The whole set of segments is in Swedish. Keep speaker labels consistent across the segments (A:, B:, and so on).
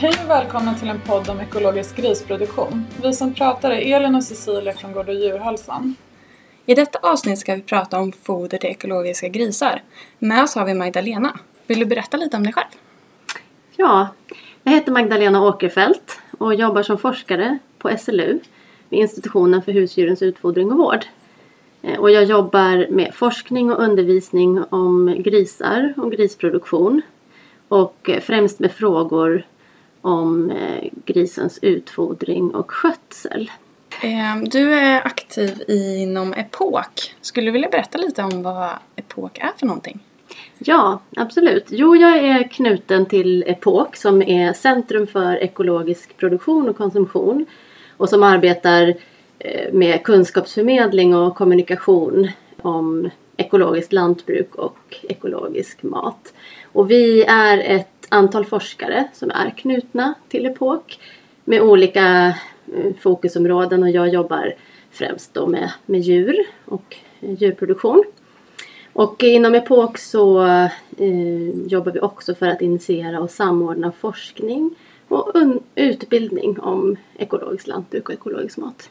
A: Hej och välkomna till en podd om ekologisk grisproduktion. Vi som pratar är Elin och Cecilia från Gård och djurhälsan.
B: I detta avsnitt ska vi prata om foder till ekologiska grisar. Med oss har vi Magdalena. Vill du berätta lite om dig själv?
C: Ja, jag heter Magdalena Åkerfeldt och jobbar som forskare på SLU vid institutionen för husdjurens utfodring och vård. Eh, Och jag jobbar med forskning och undervisning om grisar och grisproduktion och eh, främst med frågor om eh, grisens utfodring och skötsel.
B: Eh, Du är aktiv inom Epok. Skulle du vilja berätta lite om vad Epok är för någonting?
C: Ja, absolut. Jo, jag är knuten till Epok som är Centrum för ekologisk produktion och konsumtion och som arbetar eh, med kunskapsförmedling och kommunikation om ekologiskt lantbruk och ekologisk mat. Och vi är ett antal forskare som är knutna till Epok med olika eh, fokusområden och jag jobbar främst då med, med djur och djurproduktion. Och inom Epok så eh, jobbar vi också för att initiera och samordna forskning och utbildning om ekologiskt lantbruk och ekologisk mat.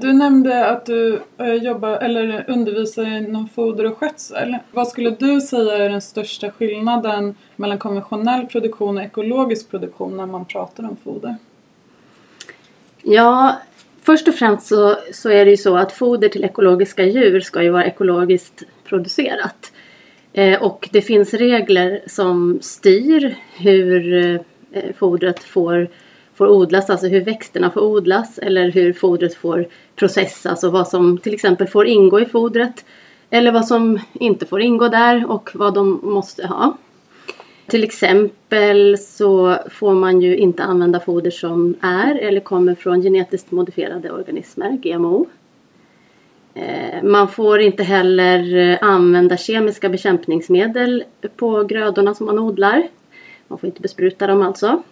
A: Du nämnde att du eh, jobbar eller undervisar inom foder och skötsel. Vad skulle du säga är den största skillnaden mellan konventionell produktion och ekologisk produktion när man pratar om foder?
C: Ja, först och främst så, så är det ju så att foder till ekologiska djur ska ju vara ekologiskt producerat. Eh, och det finns regler som styr hur eh, fodret får, får odlas, alltså hur växterna får odlas eller hur fodret får processas och vad som till exempel får ingå i fodret. Eller vad som inte får ingå där och vad de måste ha. Till exempel så får man ju inte använda foder som är eller kommer från genetiskt modifierade organismer, GMO. Eh, man får inte heller eh, använda kemiska bekämpningsmedel på grödorna som man odlar. Man får inte bespruta dem alltså.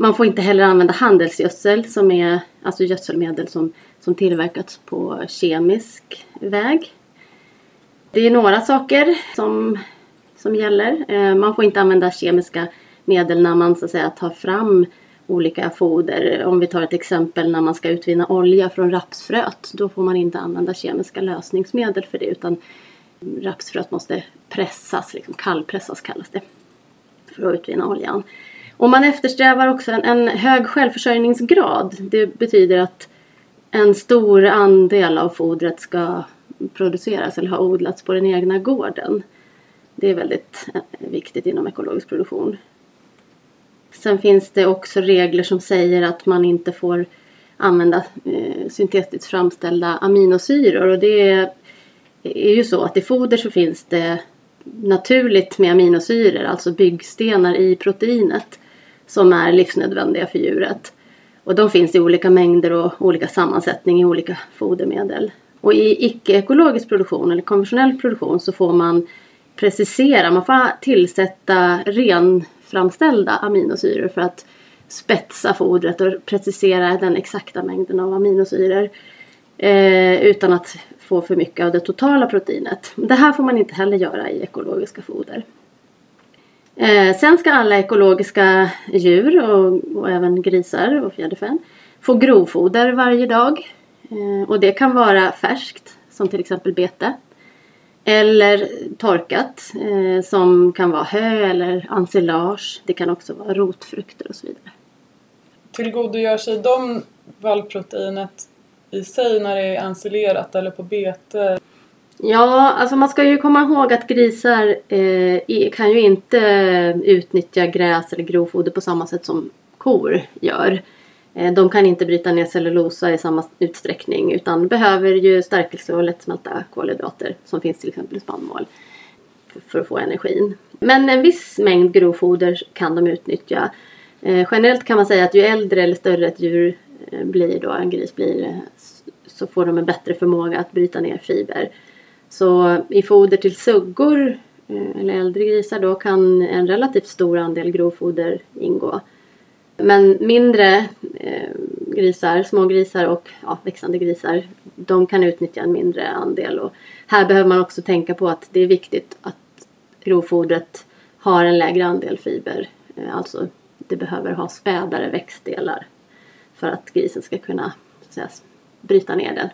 C: Man får inte heller använda handelsgödsel som är alltså gödselmedel som, som tillverkats på kemisk väg. Det är några saker som, som gäller. Eh, man får inte använda kemiska medel när man så att säga tar fram olika foder. Om vi tar ett exempel när man ska utvinna olja från rapsfröet. Då får man inte använda kemiska lösningsmedel för det utan rapsfröet måste pressas, liksom kallpressas kallas det. För att utvinna oljan. Och man eftersträvar också en, en hög självförsörjningsgrad. Det betyder att en stor andel av fodret ska produceras eller ha odlats på den egna gården. Det är väldigt eh, viktigt inom ekologisk produktion. Sen finns det också regler som säger att man inte får använda eh, syntetiskt framställda aminosyror. Och det är, är ju så att i foder så finns det naturligt med aminosyror, alltså byggstenar i proteinet som är livsnödvändiga för djuret. Och de finns i olika mängder och olika sammansättning i olika fodermedel. Och i icke-ekologisk produktion eller konventionell produktion så får man precisera, man får tillsätta renframställda aminosyror för att spetsa fodret och precisera den exakta mängden av aminosyror. Eh, utan att få för mycket av det totala proteinet. Det här får man inte heller göra i ekologiska foder. Eh, sen ska alla ekologiska djur och, och även grisar och fjäderfän få grovfoder varje dag. Eh, och det kan vara färskt, som till exempel bete. Eller torkat, eh, som kan vara hö eller ensilage. Det kan också vara rotfrukter och så vidare.
A: Tillgodogör sig de vallproteinet i sig när det är ensilerat eller på bete?
C: Ja, alltså man ska ju komma ihåg att grisar eh, kan ju inte utnyttja gräs eller grovfoder på samma sätt som kor gör. Eh, de kan inte bryta ner cellulosa i samma utsträckning utan behöver ju stärkelse och lättsmälta kolhydrater som finns till exempel i spannmål för- att få energin. Men en viss mängd grovfoder kan de utnyttja. Eh, generellt kan man säga att ju äldre eller större ett djur eh, blir då, en gris blir, eh, så får de en bättre förmåga att bryta ner fiber. Så i foder till suggor eh, eller äldre grisar då kan en relativt stor andel grovfoder ingå. Men mindre eh, grisar, små grisar och ja, växande grisar, de kan utnyttja en mindre andel. Och här behöver man också tänka på att det är viktigt att grovfodret har en lägre andel fiber. Eh, alltså det behöver ha spädare växtdelar för att grisen ska kunna så säga, bryta ner den.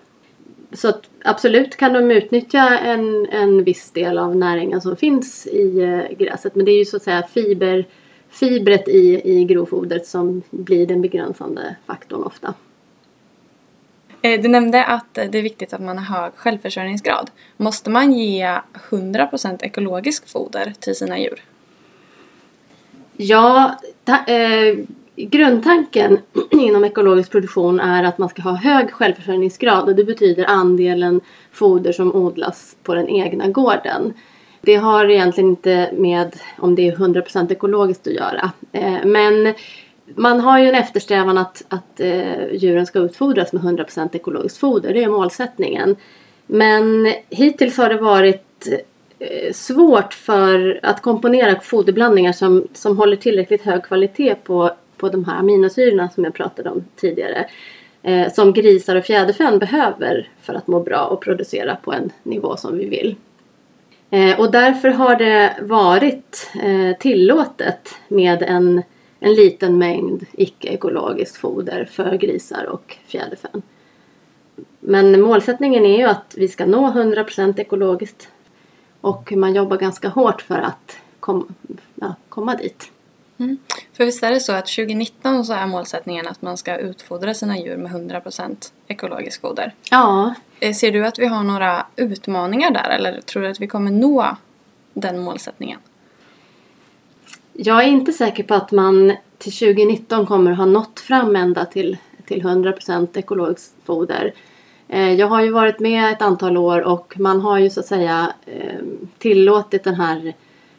C: Så att absolut kan de utnyttja en, en viss del av näringen som finns i eh, gräset men det är ju så att säga fiber, fibret i, i grovfodret som blir den begränsande faktorn ofta.
B: Eh, du nämnde att det är viktigt att man har hög självförsörjningsgrad. Måste man ge 100% ekologiskt foder till sina djur?
C: Ja, ta, eh, grundtanken inom ekologisk produktion är att man ska ha hög självförsörjningsgrad och det betyder andelen foder som odlas på den egna gården. Det har egentligen inte med om det är 100% ekologiskt att göra. Eh, men man har ju en eftersträvan att, att eh, djuren ska utfodras med 100% ekologiskt foder. Det är målsättningen. Men hittills har det varit eh, svårt för att komponera foderblandningar som, som håller tillräckligt hög kvalitet på, på de här aminosyrorna som jag pratade om tidigare. Eh, som grisar och fjäderfän behöver för att må bra och producera på en nivå som vi vill. Eh, och därför har det varit eh, tillåtet med en en liten mängd icke-ekologiskt foder för grisar och fjäderfän. Men målsättningen är ju att vi ska nå 100% ekologiskt och man jobbar ganska hårt för att kom, ja, komma dit.
B: Mm. För visst är det så att 2019 så är målsättningen att man ska utfodra sina djur med 100% ekologiskt foder?
C: Ja.
B: Eh, ser du att vi har några utmaningar där eller tror du att vi kommer nå den målsättningen?
C: Jag är inte säker på att man till 2019 kommer ha nått fram ända till, till 100% ekologiskt foder. Eh, jag har ju varit med ett antal år och man har ju så att säga eh, tillåtit den här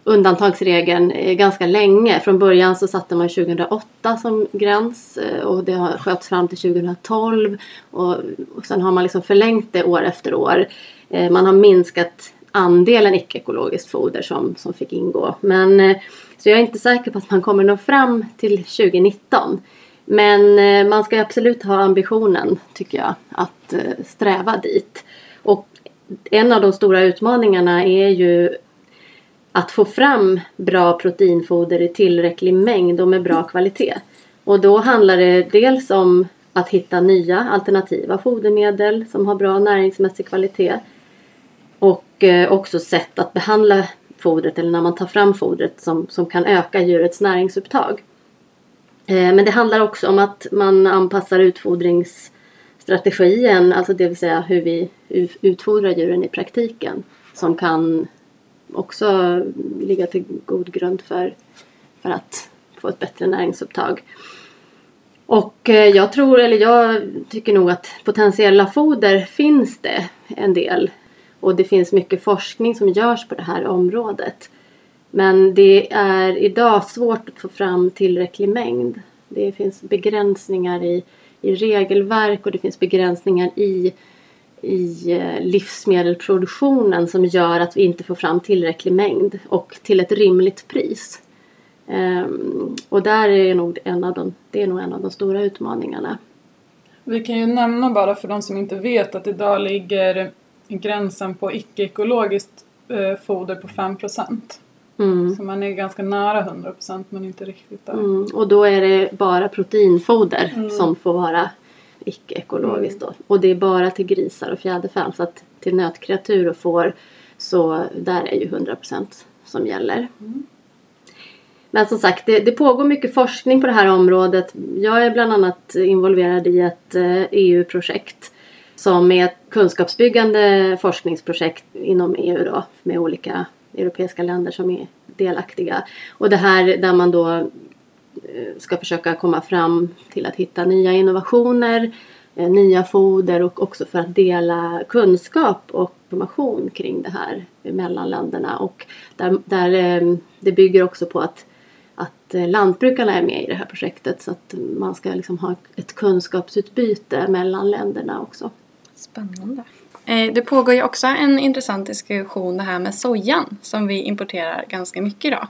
C: undantagsregeln eh, ganska länge. Från början så satte man 2008 som gräns eh, och det har sköts fram till 2012 och, och sen har man liksom förlängt det år efter år. Eh, man har minskat andelen icke-ekologiskt foder som, som fick ingå. Men så jag är inte säker på att man kommer nå fram till 2019. Men man ska absolut ha ambitionen, tycker jag, att sträva dit. Och en av de stora utmaningarna är ju att få fram bra proteinfoder i tillräcklig mängd och med bra kvalitet. Och då handlar det dels om att hitta nya alternativa fodermedel som har bra näringsmässig kvalitet. Och eh, också sätt att behandla fodret eller när man tar fram fodret som, som kan öka djurets näringsupptag. Eh, men det handlar också om att man anpassar utfodringsstrategin, alltså det vill säga hur vi utfodrar djuren i praktiken som kan också ligga till god grund för, för att få ett bättre näringsupptag. Och eh, jag tror, eller jag tycker nog att potentiella foder finns det en del. Och det finns mycket forskning som görs på det här området. Men det är idag svårt att få fram tillräcklig mängd. Det finns begränsningar i, i regelverk och det finns begränsningar i, i eh, livsmedelsproduktionen som gör att vi inte får fram tillräcklig mängd och till ett rimligt pris. Um, och där är nog en av de, det är nog en av de stora utmaningarna.
A: Vi kan ju nämna bara för de som inte vet att idag ligger gränsen på icke-ekologiskt eh, foder på 5 mm. Så man är ganga nära 100% men inte riktigt där.
C: Mm. Och då är det bara proteinfoder mm. som får vara icke-ekologiskt då. Och det är bara till grisar och fjäderfän. Så att till nötkreatur och får så där är ju 100% som gäller. Mm. Men som sagt, det, det, pågår mycket forskning på det här området. Jag är bland annat involverad i ett eh, EU-projekt som är ett kunskapsbyggande forskningsprojekt inom EU då med olika europeiska länder som är delaktiga. Och det här där man då Eh, ska försöka komma fram till att hitta nya innovationer, eh, nya foder och också för att dela kunskap och information kring det här mellan länderna. Och där, där eh, det bygger också på att, att lantbrukarna är med i det här projektet så att man ska liksom ha ett kunskapsutbyte mellan länderna också.
B: Spännande. Det pågår ju också en intressant diskussion det här med sojan som vi importerar ganska mycket idag.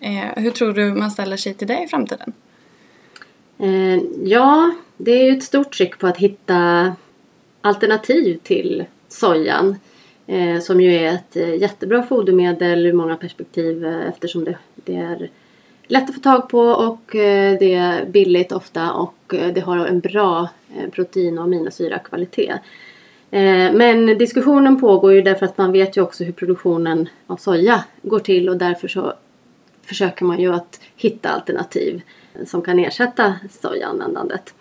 B: Eh, hur tror du man ställer sig till det i framtiden?
C: Eh, ja, det är ju ett stort tryck på att hitta alternativ till sojan. Eh, som ju är ett eh, jättebra fodermedel ur många perspektiv eh, eftersom det, det är lätt att få tag på och eh, det är billigt ofta och eh, det har en bra eh, protein och aminosyrakvalitet. Men diskussionen pågår ju därför att man vet ju också hur produktionen av soja går till och därför så försöker man ju att hitta alternativ som kan ersätta sojaanvändandet.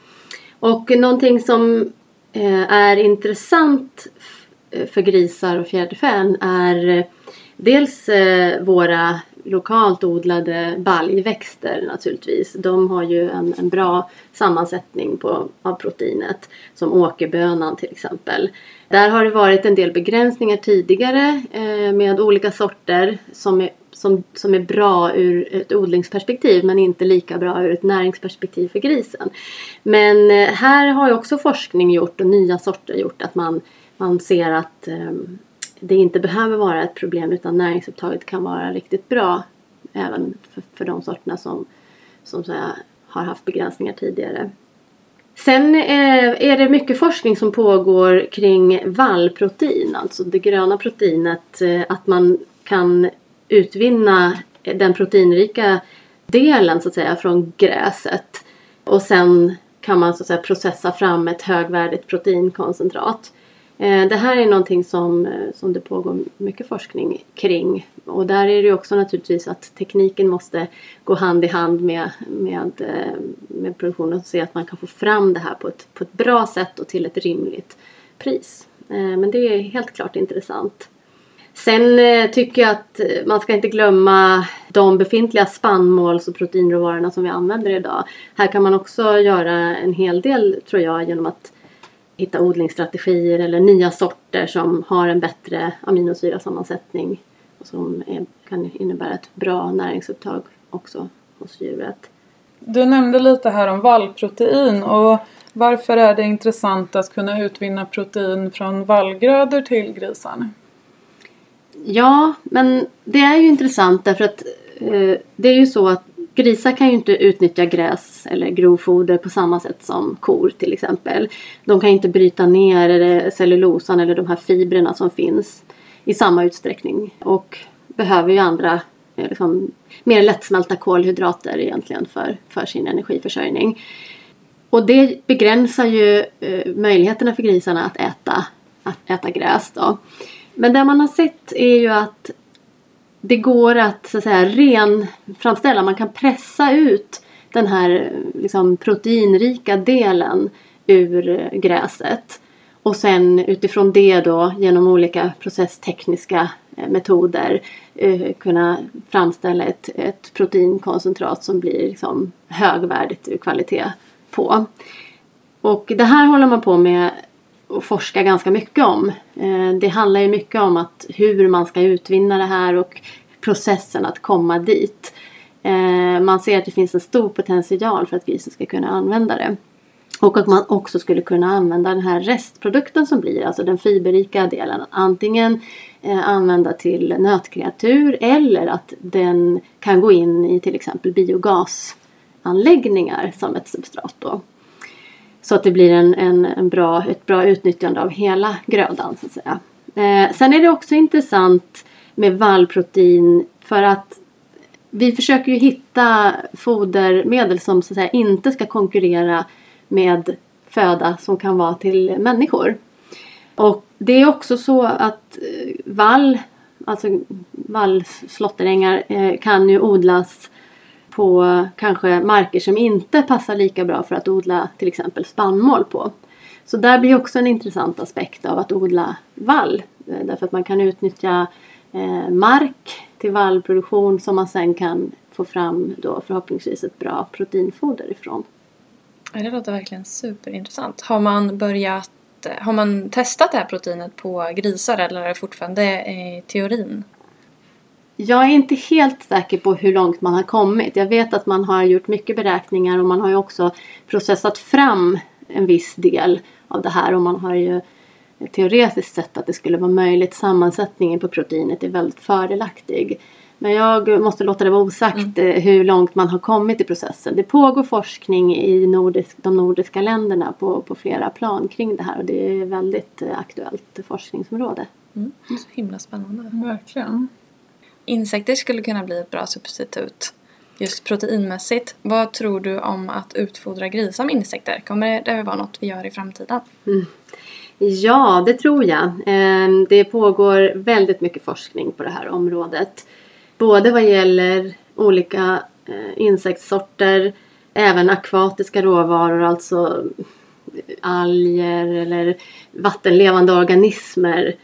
C: Och någonting som eh, är intressant för grisar och fjäderfän är eh, dels eh, våra lokalt odlade baljväxter naturligtvis. De har ju en, en bra sammansättning på, av proteinet. Som åkerbönan till exempel. Där har det varit en del begränsningar tidigare eh, med olika sorter som är, som, som är bra ur ett odlingsperspektiv men inte lika bra ur ett näringsperspektiv för grisen. Men eh, här har ju också forskning gjort och nya sorter gjort att man, man ser att eh, det inte behöver vara ett problem utan näringsupptaget kan vara riktigt bra även för, för de sorterna som, som så här, har haft begränsningar tidigare. Sen eh, är det mycket forskning som pågår kring vallprotein, alltså det gröna proteinet. Eh, att man kan utvinna den proteinrika delen så att säga från gräset. Och sen kan man så att säga processa fram ett högvärdigt proteinkoncentrat. Eh, det här är någonting som, eh, som det pågår mycket forskning kring. Och där är det också naturligtvis att tekniken måste gå hand i hand med, med, eh, med produktionen och se att man kan få fram det här på ett, på ett bra sätt och till ett rimligt pris. Men det är helt klart intressant. Sen tycker jag att man ska inte glömma de befintliga spannmåls och proteinråvarorna som vi använder idag. Här kan man också göra en hel del tror jag genom att hitta odlingsstrategier eller nya sorter som har en bättre aminosyrasammansättning och som är, kan innebära ett bra näringsupptag också hos djuret.
A: Du nämnde lite här om vallprotein och varför är det intressant att kunna utvinna protein från vallgrödor till grisarna?
C: Ja, men det är ju intressant därför att eh, det är ju så att Grisar kan ju inte utnyttja gräs eller grovfoder på samma sätt som kor till exempel. De kan inte bryta ner cellulosan eller de här fibrerna som finns i samma utsträckning och behöver ju andra eh, liksom, mer lättsmälta kolhydrater egentligen för, för sin energiförsörjning. Och det begränsar ju eh, möjligheterna för grisarna att äta, att äta gräs. Då. Men det man har sett är ju att det går att, så att säga, ren framställa. Man kan pressa ut den här liksom, proteinrika delen ur eh, gräset. Och sen utifrån det då genom olika processtekniska eh, metoder eh, kunna framställa ett, ett proteinkoncentrat som blir liksom högvärdigt ur kvalitet på. Och det här håller man på med och forska ganska mycket om. Eh, det handlar ju mycket om att hur man ska utvinna det här och processen att komma dit. Eh, man ser att det finns en stor potential för att grisen ska kunna använda det. Och att man också skulle kunna använda den här restprodukten som blir, alltså den fiberrika delen. Antingen eh, använda till nötkreatur eller att den kan gå in i till exempel biogasanläggningar som ett substrat då. Så att det blir en, en, en bra, ett bra utnyttjande av hela grödan så att säga. Eh, sen är det också intressant med vallprotein för att vi försöker ju hitta fodermedel som så att säga inte ska konkurrera med föda som kan vara till människor. Och det är också så att eh, vall, alltså vallslåtterängar eh, kan ju odlas på kanske marker som inte passar lika bra för att odla till exempel spannmål på. Så där blir också en intressant aspekt av att odla vall. Eh, därför att man kan utnyttja eh, mark till vallproduktion som man sen kan få fram då förhoppningsvis ett bra proteinfoder ifrån.
B: Det låter verkligen superintressant. Har man börjat eh, har man testat det här proteinet på grisar eller är det fortfarande i teorin?
C: Jag är inte helt säker på hur långt man har kommit. Jag vet att man har gjort mycket beräkningar och man har ju också processat fram en viss del av det här och man har ju teoretiskt sett att det skulle vara möjligt. Sammansättningen på proteinet är väldigt fördelaktig. Men jag måste låta det vara osagt mm. Eh, hur långt man har kommit i processen. Det pågår forskning i nordisk, de nordiska länderna på, på flera plan kring det här och det är väldigt eh, aktuellt forskningsområde.
B: Mm. Så himla spännande.
A: Verkligen.
B: Insekter skulle kunna bli ett bra substitut just proteinmässigt. Vad tror du om att utfodra grisar med insekter? Kommer det vara något vi gör i framtiden?
C: Mm. Ja, det tror jag. Ehm, det pågår väldigt mycket forskning på det här området. Både vad gäller olika eh, insektssorter, även akvatiska råvaror, alltså alger eller vattenlevande organismer,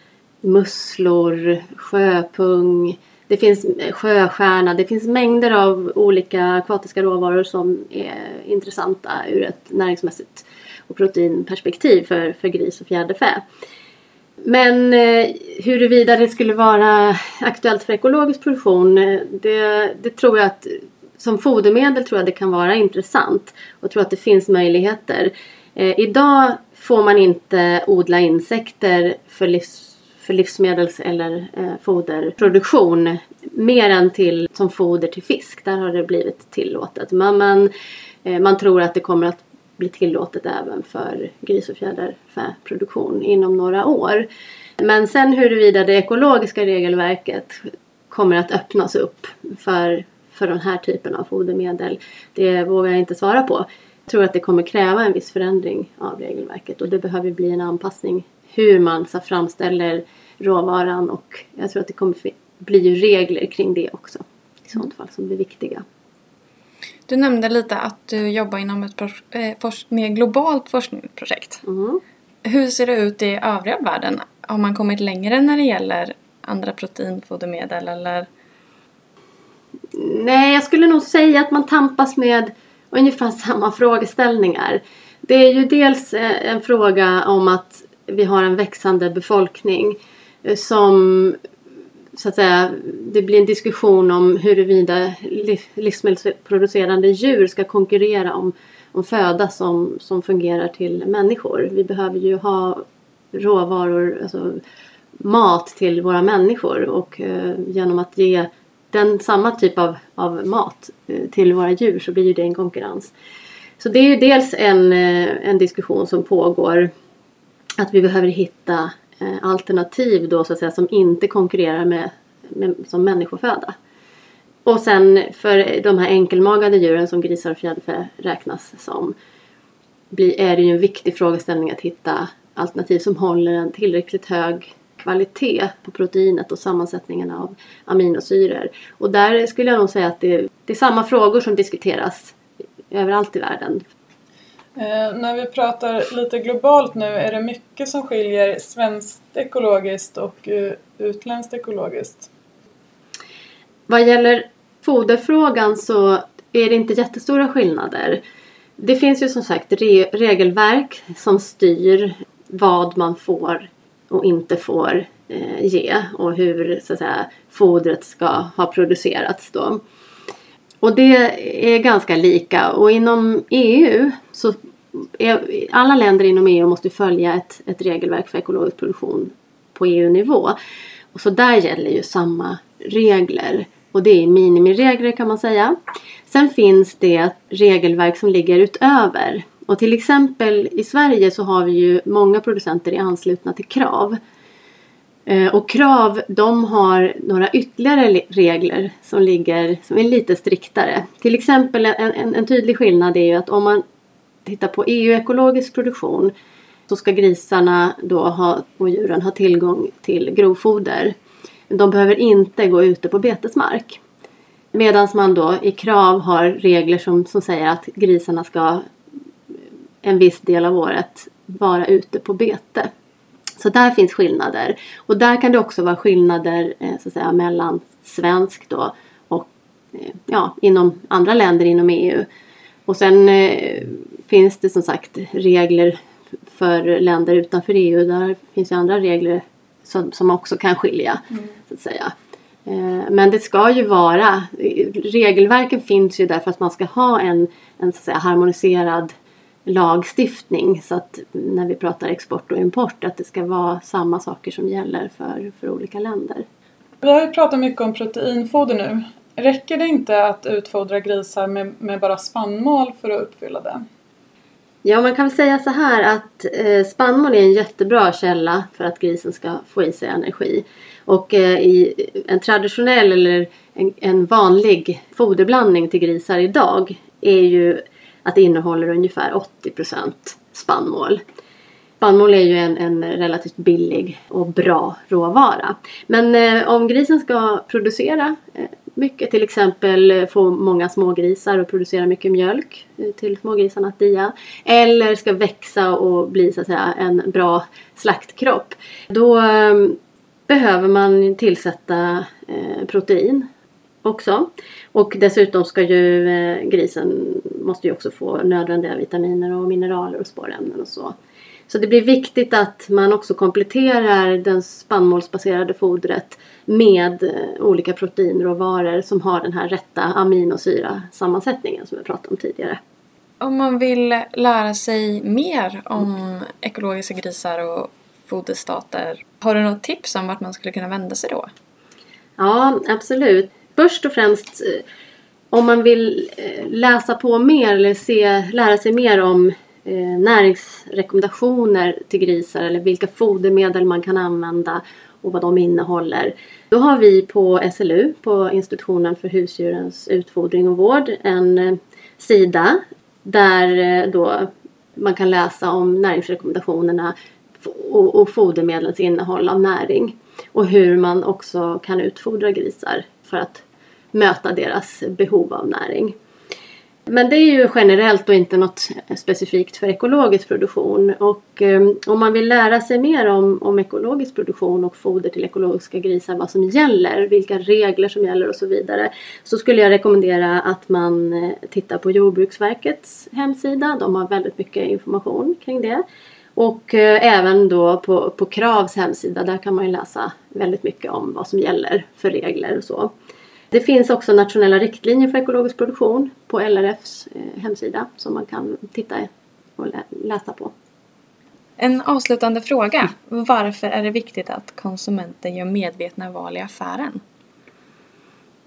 C: musslor, sjöpung, det finns eh, sjöstjärna, det finns mängder av olika akvatiska råvaror som är intressanta ur ett näringsmässigt och proteinperspektiv för, för gris och fjäderfä. Men eh, huruvida det skulle vara aktuellt för ekologisk produktion, eh, det, det, tror jag att som fodermedel tror jag det kan vara intressant och tror att det finns möjligheter. Eh, idag får man inte odla insekter för, livs, för livsmedels eller eh, foderproduktion mer än till, som foder till fisk. Där har det blivit tillåtet. Men man, eh, man tror att det kommer att bli tillåtet även för gris och fjäderfäproduktion inom några år. Men sen huruvida det ekologiska regelverket kommer att öppnas upp för, för den här typen av fodermedel, det vågar jag inte svara på. Jag tror att det kommer kräva en viss förändring av regelverket och det behöver bli en anpassning hur man så framställer råvaran och jag tror att det kommer bli regler kring det också i sådant fall som blir viktiga.
B: Du nämnde lite att du jobbar inom ett eh, mer globalt forskningsprojekt. Mm. Hur ser det ut i övriga världen? Har man kommit längre när det gäller andra proteinfodermedel eller?
C: Nej, jag skulle nog säga att man tampas med ungefär samma frågeställningar. Det är ju dels eh, en fråga om att vi har en växande befolkning eh, som så att säga, det blir en diskussion om huruvida livsmedelsproducerande djur ska konkurrera om, om föda som, som fungerar till människor. Vi behöver ju ha råvaror, alltså mat till våra människor och eh, genom att ge den samma typ av, av mat eh, till våra djur så blir ju det en konkurrens. Så det är ju dels en, eh, en diskussion som pågår att vi behöver hitta eh, alternativ då så att säga som inte konkurrerar med, med som människoföda. Och sen för de här enkelmagade djuren som grisar och fjäderfä räknas som blir, är det ju en viktig frågeställning att hitta alternativ som håller en tillräckligt hög kvalitet på proteinet och sammansättningen av aminosyror. Och där skulle jag nog säga att det, det är samma frågor som diskuteras överallt i världen.
A: Eh, när vi pratar lite globalt nu, är det mycket som skiljer svenskt ekologiskt och eh, utländskt ekologiskt?
C: Vad gäller foderfrågan så är det inte jättestora skillnader. Det finns ju som sagt re regelverk som styr vad man får och inte får eh, ge och hur så att säga, fodret ska ha producerats då. Och det är ganska lika och inom EU så är, alla länder inom EU måste följa ett, ett regelverk för ekologisk produktion på EU-nivå. Och så där gäller ju samma regler. Och det är minimiregler kan man säga. Sen finns det regelverk som ligger utöver och till exempel i Sverige så har vi ju många producenter i anslutna till KRAV. Eh, och KRAV de har några ytterligare regler som, ligger, som är lite striktare. Till exempel en, en, en tydlig skillnad är ju att om man tittar på EU-ekologisk produktion så ska grisarna då ha, och djuren ha tillgång till grovfoder. De behöver inte gå ute på betesmark. Medan man då i KRAV har regler som, som säger att grisarna ska en viss del av året vara ute på bete. Så där finns skillnader. Och där kan det också vara skillnader eh, så att säga, mellan svenskt då och eh, ja, inom andra länder inom EU. Och sen eh, finns det som sagt regler för länder utanför EU. Där finns ju andra regler som, som också kan skilja. Mm. så att säga. Eh, men det ska ju vara, regelverken finns ju där för att man ska ha en, en så att säga, harmoniserad lagstiftning så att när vi pratar export och import att det ska vara samma saker som gäller för, för olika länder.
A: Vi har ju pratat mycket om proteinfoder nu. Räcker det inte att utfodra grisar med, med bara spannmål för att uppfylla det?
C: Ja, man kan väl säga så här att eh, spannmål är en jättebra källa för att grisen ska få i sig energi. Och eh, i en traditionell eller en, en, vanlig foderblandning till grisar idag är ju att det innehåller ungefär 80% spannmål. Spannmål är ju en, en, relativt billig och bra råvara. Men eh, om grisen ska producera eh, mycket, till exempel eh, få många smågrisar och producera mycket mjölk eh, till smågrisarna att dia. Eller ska växa och bli så att säga en bra slaktkropp. Då eh, behöver man tillsätta eh, protein också. Och dessutom ska ju eh, grisen måste ju också få nödvändiga vitaminer och mineraler och spårämnen och så. Så det blir viktigt att man också kompletterar det spannmålsbaserade fodret med eh, olika proteinråvaror som har den här rätta aminosyrasammansättningen som jag pratade om tidigare.
B: Om man vill lära sig mer om ekologiska grisar och foderstater, har du något tips om vart man skulle kunna vända sig då?
C: Ja, absolut. Först och främst eh, om man vill eh, läsa på mer eller se, lära sig mer om eh, näringsrekommendationer till grisar eller vilka fodermedel man kan använda och vad de innehåller. Då har vi på SLU, på Institutionen för husdjurens utfodring och vård, en eh, sida där eh, då man kan läsa om näringsrekommendationerna och, och fodermedlens innehåll av näring. Och hur man också kan utfodra grisar för att möta deras behov av näring. Men det är ju generellt och inte något specifikt för ekologisk produktion. Och eh, om man vill lära sig mer om, om ekologisk produktion och foder till ekologiska grisar, vad som gäller, vilka regler som gäller och så vidare. Så skulle jag rekommendera att man eh, tittar på Jordbruksverkets hemsida. De har väldigt mycket information kring det. Och eh, även då på, på Kravs hemsida, där kan man ju läsa väldigt mycket om vad som gäller för regler och så. Det finns också nationella riktlinjer för ekologisk produktion på LRFs eh, hemsida som man kan titta och läsa på.
B: En avslutande fråga. Varför är det viktigt att konsumenten gör medvetna val i affären?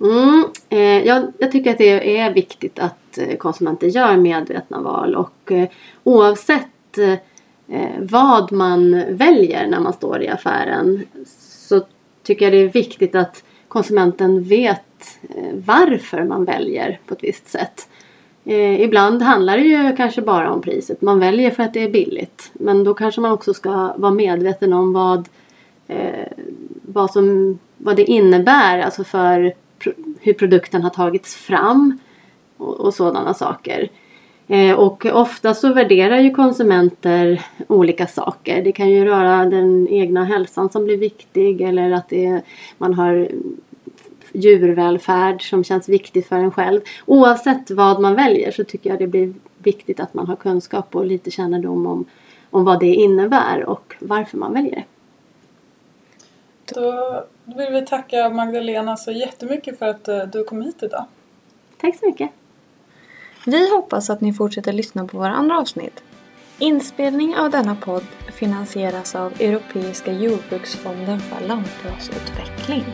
C: Mm, eh, jag, jag, tycker att det är viktigt att eh, konsumenter gör medvetna val och eh, oavsett eh, vad man väljer när man står i affären så tycker jag det är viktigt att konsumenten vet eh, varför man väljer på ett visst sätt. Eh, ibland handlar det ju kanske bara om priset. Man väljer för att det är billigt. Men då kanske man också ska vara medveten om vad, eh, vad, som, vad det innebär alltså för pro hur produkten har tagits fram och, och sådana saker. Eh, och ofta så värderar ju konsumenter olika saker. Det kan ju röra den egna hälsan som blir viktig eller att det, man har djurvälfärd som känns viktigt för en själv. Oavsett vad man väljer så tycker jag det blir viktigt att man har kunskap och lite kännedom om, om vad det innebär och varför man väljer det.
A: Då vill vi tacka Magdalena så jättemycket för att eh, du kom hit idag.
C: Tack så mycket.
B: Vi hoppas att ni fortsätter lyssna på våra andra avsnitt. Inspelning av denna podd finansieras av Europeiska jordbruksfonden för lantbruksutveckling.